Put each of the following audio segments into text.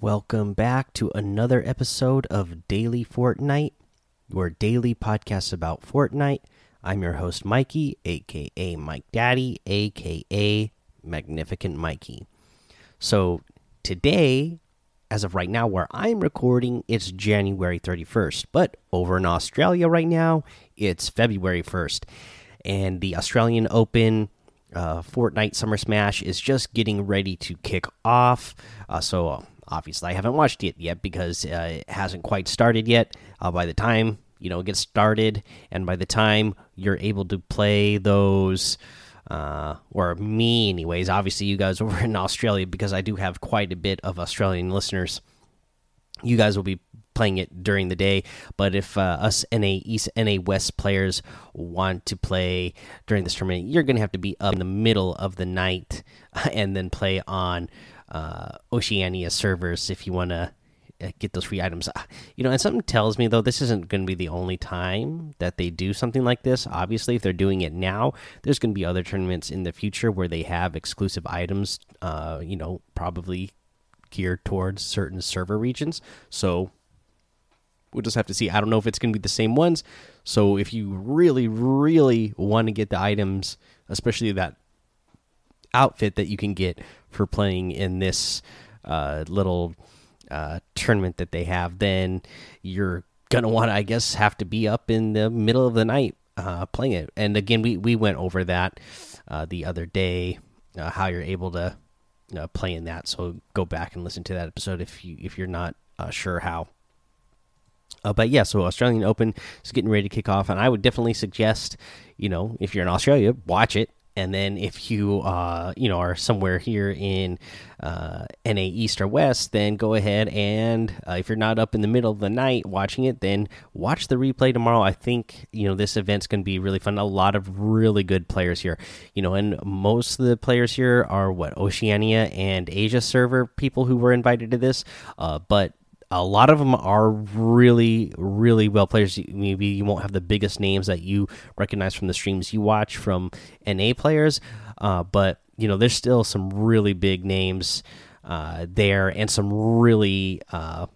Welcome back to another episode of Daily Fortnite, your daily podcast about Fortnite. I'm your host, Mikey, aka Mike Daddy, aka Magnificent Mikey. So, today, as of right now, where I'm recording, it's January 31st, but over in Australia right now, it's February 1st. And the Australian Open uh, Fortnite Summer Smash is just getting ready to kick off. Uh, so, obviously, I haven't watched it yet because uh, it hasn't quite started yet. Uh, by the time you know it gets started, and by the time you're able to play those, uh, or me, anyways, obviously, you guys over in Australia, because I do have quite a bit of Australian listeners. You guys will be playing it during the day. But if uh, us NA East, NA West players want to play during this tournament, you're going to have to be up in the middle of the night and then play on uh, Oceania servers if you want to uh, get those free items. You know, and something tells me though this isn't going to be the only time that they do something like this. Obviously, if they're doing it now, there's going to be other tournaments in the future where they have exclusive items. Uh, you know, probably geared towards certain server regions. So we'll just have to see. I don't know if it's going to be the same ones. So if you really, really want to get the items, especially that outfit that you can get for playing in this uh, little uh, tournament that they have, then you're gonna want to, I guess, have to be up in the middle of the night uh, playing it. And again, we we went over that uh, the other day, uh, how you're able to uh, play in that. So go back and listen to that episode if you if you're not sure how. Uh, but yeah, so Australian Open is getting ready to kick off, and I would definitely suggest, you know, if you're in Australia, watch it, and then if you, uh, you know, are somewhere here in uh, NA East or West, then go ahead and uh, if you're not up in the middle of the night watching it, then watch the replay tomorrow. I think you know this event's going to be really fun. A lot of really good players here, you know, and most of the players here are what Oceania and Asia server people who were invited to this, uh, but a lot of them are really really well players. Maybe you won't have the biggest names that you recognize from the streams you watch from na players uh, but you know there's still some really big names uh, there and some really uh,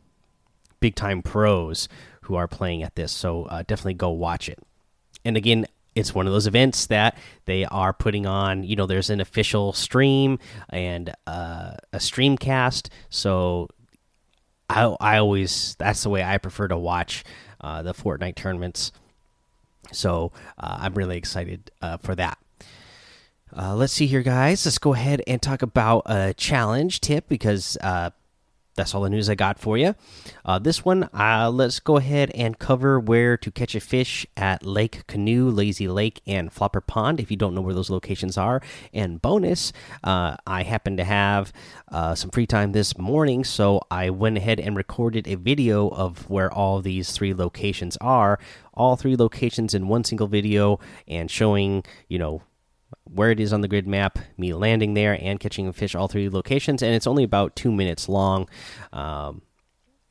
big time pros who are playing at this. So uh, definitely go watch it. And again it's one of those events that they are putting on you know there's an official stream and uh, a streamcast. So I I always that's the way I prefer to watch uh, the Fortnite tournaments. So uh, I'm really excited uh, for that. Uh, let's see here, guys. Let's go ahead and talk about a challenge tip because uh, that's all the news I got for you. Uh, this one, uh, let's go ahead and cover where to catch a fish at Lake Canoe, Lazy Lake, and Flopper Pond if you don't know where those locations are. And bonus, uh, I happen to have uh, some free time this morning, so I went ahead and recorded a video of where all these three locations are. All three locations in one single video and showing, you know, where it is on the grid map, me landing there and catching a fish all three locations, and it's only about two minutes long, um,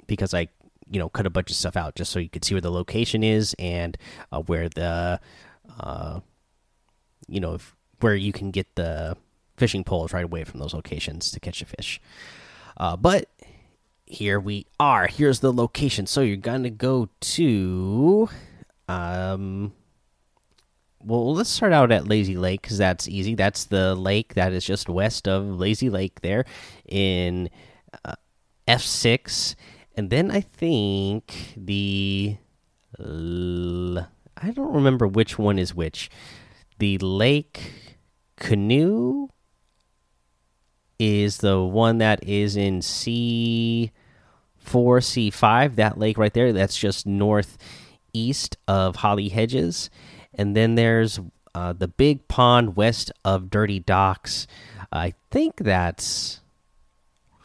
because I you know cut a bunch of stuff out just so you could see where the location is and uh, where the uh, you know if, where you can get the fishing poles right away from those locations to catch a fish. Uh, but here we are. Here's the location. So you're gonna go to um well, let's start out at Lazy Lake because that's easy. That's the lake that is just west of Lazy Lake there in uh, F6. And then I think the. I don't remember which one is which. The Lake Canoe is the one that is in C4, C5. That lake right there. That's just northeast of Holly Hedges and then there's uh, the big pond west of Dirty Docks. I think that's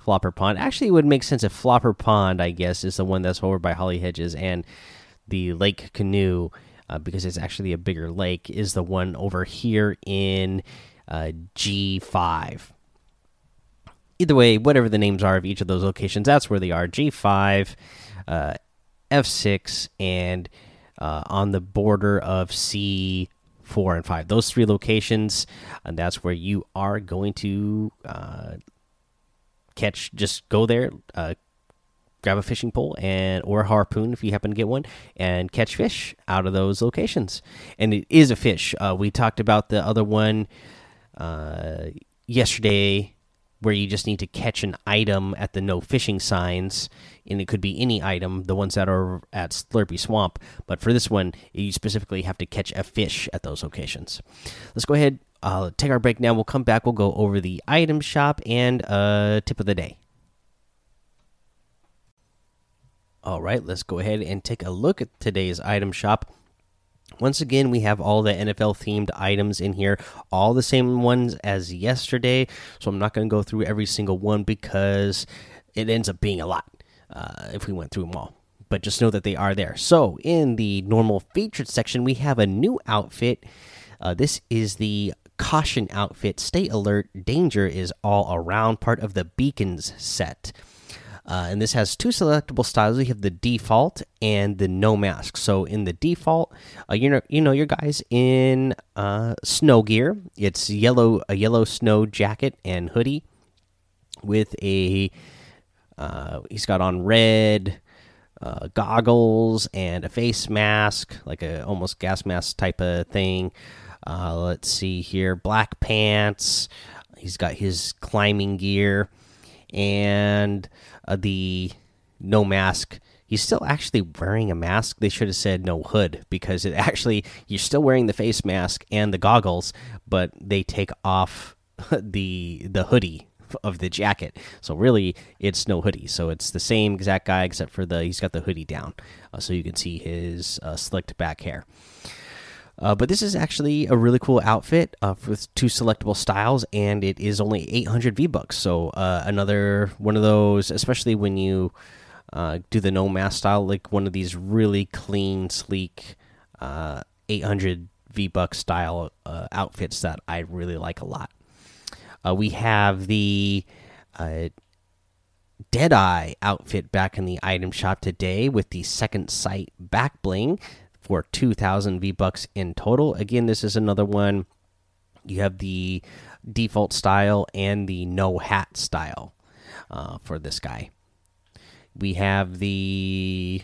Flopper Pond. Actually, it would make sense if Flopper Pond, I guess, is the one that's over by Holly Hedges, and the Lake Canoe, uh, because it's actually a bigger lake, is the one over here in uh, G5. Either way, whatever the names are of each of those locations, that's where they are. G5, uh, F6, and uh, on the border of C four and five. Those three locations, and that's where you are going to uh, catch. Just go there, uh, grab a fishing pole and or a harpoon if you happen to get one and catch fish out of those locations. And it is a fish. Uh, we talked about the other one uh, yesterday where you just need to catch an item at the no fishing signs, and it could be any item, the ones that are at Slurpy Swamp. But for this one, you specifically have to catch a fish at those locations. Let's go ahead, uh, take our break now. We'll come back. We'll go over the item shop and uh, tip of the day. All right, let's go ahead and take a look at today's item shop. Once again, we have all the NFL themed items in here, all the same ones as yesterday. So I'm not going to go through every single one because it ends up being a lot uh, if we went through them all. But just know that they are there. So in the normal featured section, we have a new outfit. Uh, this is the caution outfit. Stay alert. Danger is all around. Part of the beacons set. Uh, and this has two selectable styles. You have the default and the no mask. So in the default, uh, you know you know your guys in uh, snow gear. It's yellow a yellow snow jacket and hoodie with a uh, he's got on red uh, goggles and a face mask, like a almost gas mask type of thing. Uh, let's see here, black pants. He's got his climbing gear and uh, the no mask. He's still actually wearing a mask. They should have said no hood because it actually you're still wearing the face mask and the goggles, but they take off the the hoodie of the jacket. So really, it's no hoodie. So it's the same exact guy except for the he's got the hoodie down, uh, so you can see his uh, slicked back hair. Uh, but this is actually a really cool outfit uh, with two selectable styles, and it is only 800 V bucks. So uh, another one of those, especially when you uh, do the no mask style, like one of these really clean, sleek uh, 800 V buck style uh, outfits that I really like a lot. we have the Deadeye outfit back in the item shop today with the second sight back bling for 2000 V bucks in total. Again, this is another one. You have the default style and the no hat style uh, for this guy. We have the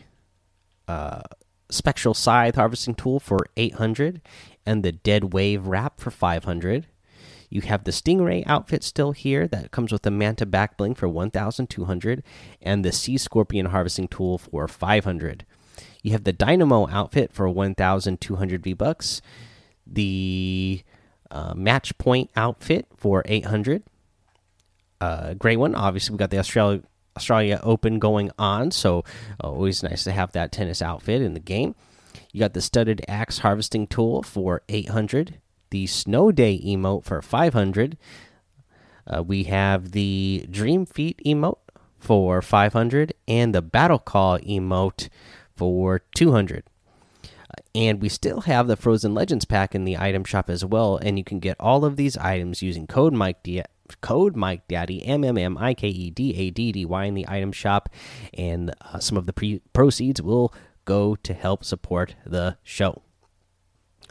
uh, spectral scythe harvesting tool for 800 and the dead wave wrap for 500. You have the Stingray outfit still here that comes with the Manta back bling for 1200 and the Sea Scorpion harvesting tool for 500. You have the Dynamo outfit for 1,200 V bucks. The uh, Match Point outfit for 800. Uh, gray one. Obviously, we got the Australia Australia Open going on, so always nice to have that tennis outfit in the game. You got the studded axe harvesting tool for 800. The snow day emote for 500. Uh, we have the dream feet emote for 500 and the battle call emote for 200 and we still have the frozen legends pack in the item shop as well and you can get all of these items using code mike D code mike daddy m m m i k e d a d d y in the item shop and uh, some of the proceeds will go to help support the show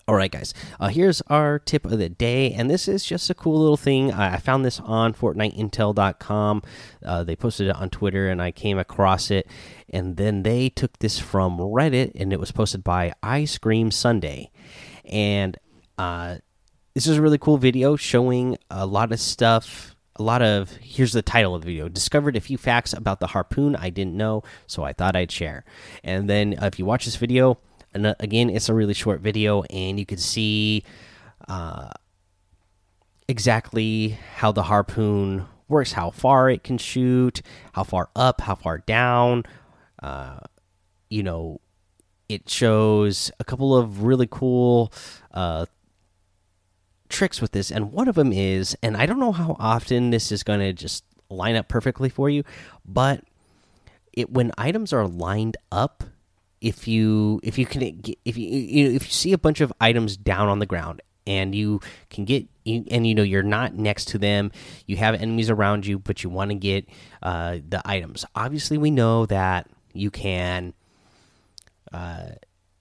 all right, guys. Uh, here's our tip of the day, and this is just a cool little thing. I, I found this on FortniteIntel.com. Uh, they posted it on Twitter, and I came across it. And then they took this from Reddit, and it was posted by Ice Cream Sunday. And uh, this is a really cool video showing a lot of stuff. A lot of here's the title of the video discovered a few facts about the harpoon I didn't know, so I thought I'd share. And then uh, if you watch this video, and uh, again, it's a really short video, and you can see uh, exactly how the harpoon works, how far it can shoot, how far up, how far down. Uh, you know, it shows a couple of really cool uh, tricks with this, and one of them is, and I don't know how often this is going to just line up perfectly for you, but it when items are lined up if you if you can if you you know if you see a bunch of items down on the ground and you can get and you know you're not next to them you have enemies around you but you want to get uh, the items obviously we know that you can uh,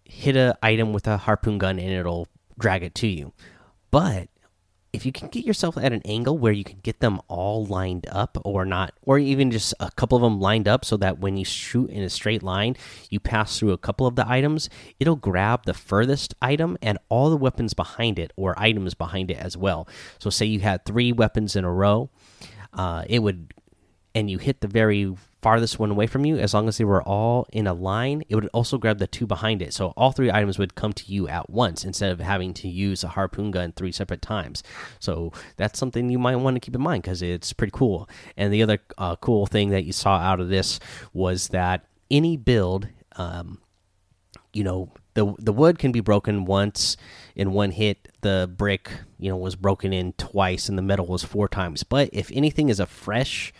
hit a item with a harpoon gun and it'll drag it to you. But if you can get yourself at an angle where you can get them all lined up or not or even just a couple of them lined up so that when you shoot in a straight line you pass through a couple of the items it'll grab the furthest item and all the weapons behind it or items behind it as well. So say you had three weapons in a row uh, it would and you hit the very farthest one away from you, as long as they were all in a line, it would also grab the two behind it. So all three items would come to you at once instead of having to use a harpoon gun three separate times. So that's something you might want to keep in mind because it's pretty cool. And the other uh, cool thing that you saw out of this was that any build, um, you know, the the wood can be broken once in one hit. The brick, you know, was broken in twice, and the metal was four times. But if anything is a fresh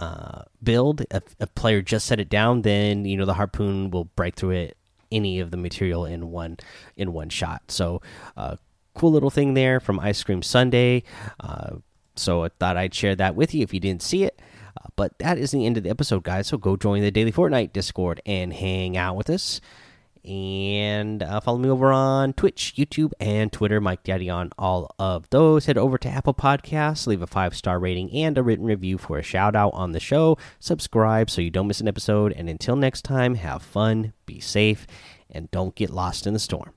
uh, build, if a player just set it down, then you know the harpoon will break through it any of the material in one in one shot. So, uh, cool little thing there from Ice Cream Sunday. Uh, so I thought I'd share that with you if you didn't see it. Uh, but that is the end of the episode, guys. So go join the Daily Fortnite Discord and hang out with us and uh, follow me over on Twitch, YouTube, and Twitter. Mike Daddy on all of those. Head over to Apple Podcasts, leave a five star rating and a written review for a shout out on the show. Subscribe so you don't miss an episode. And until next time, have fun, be safe, and don't get lost in the storm.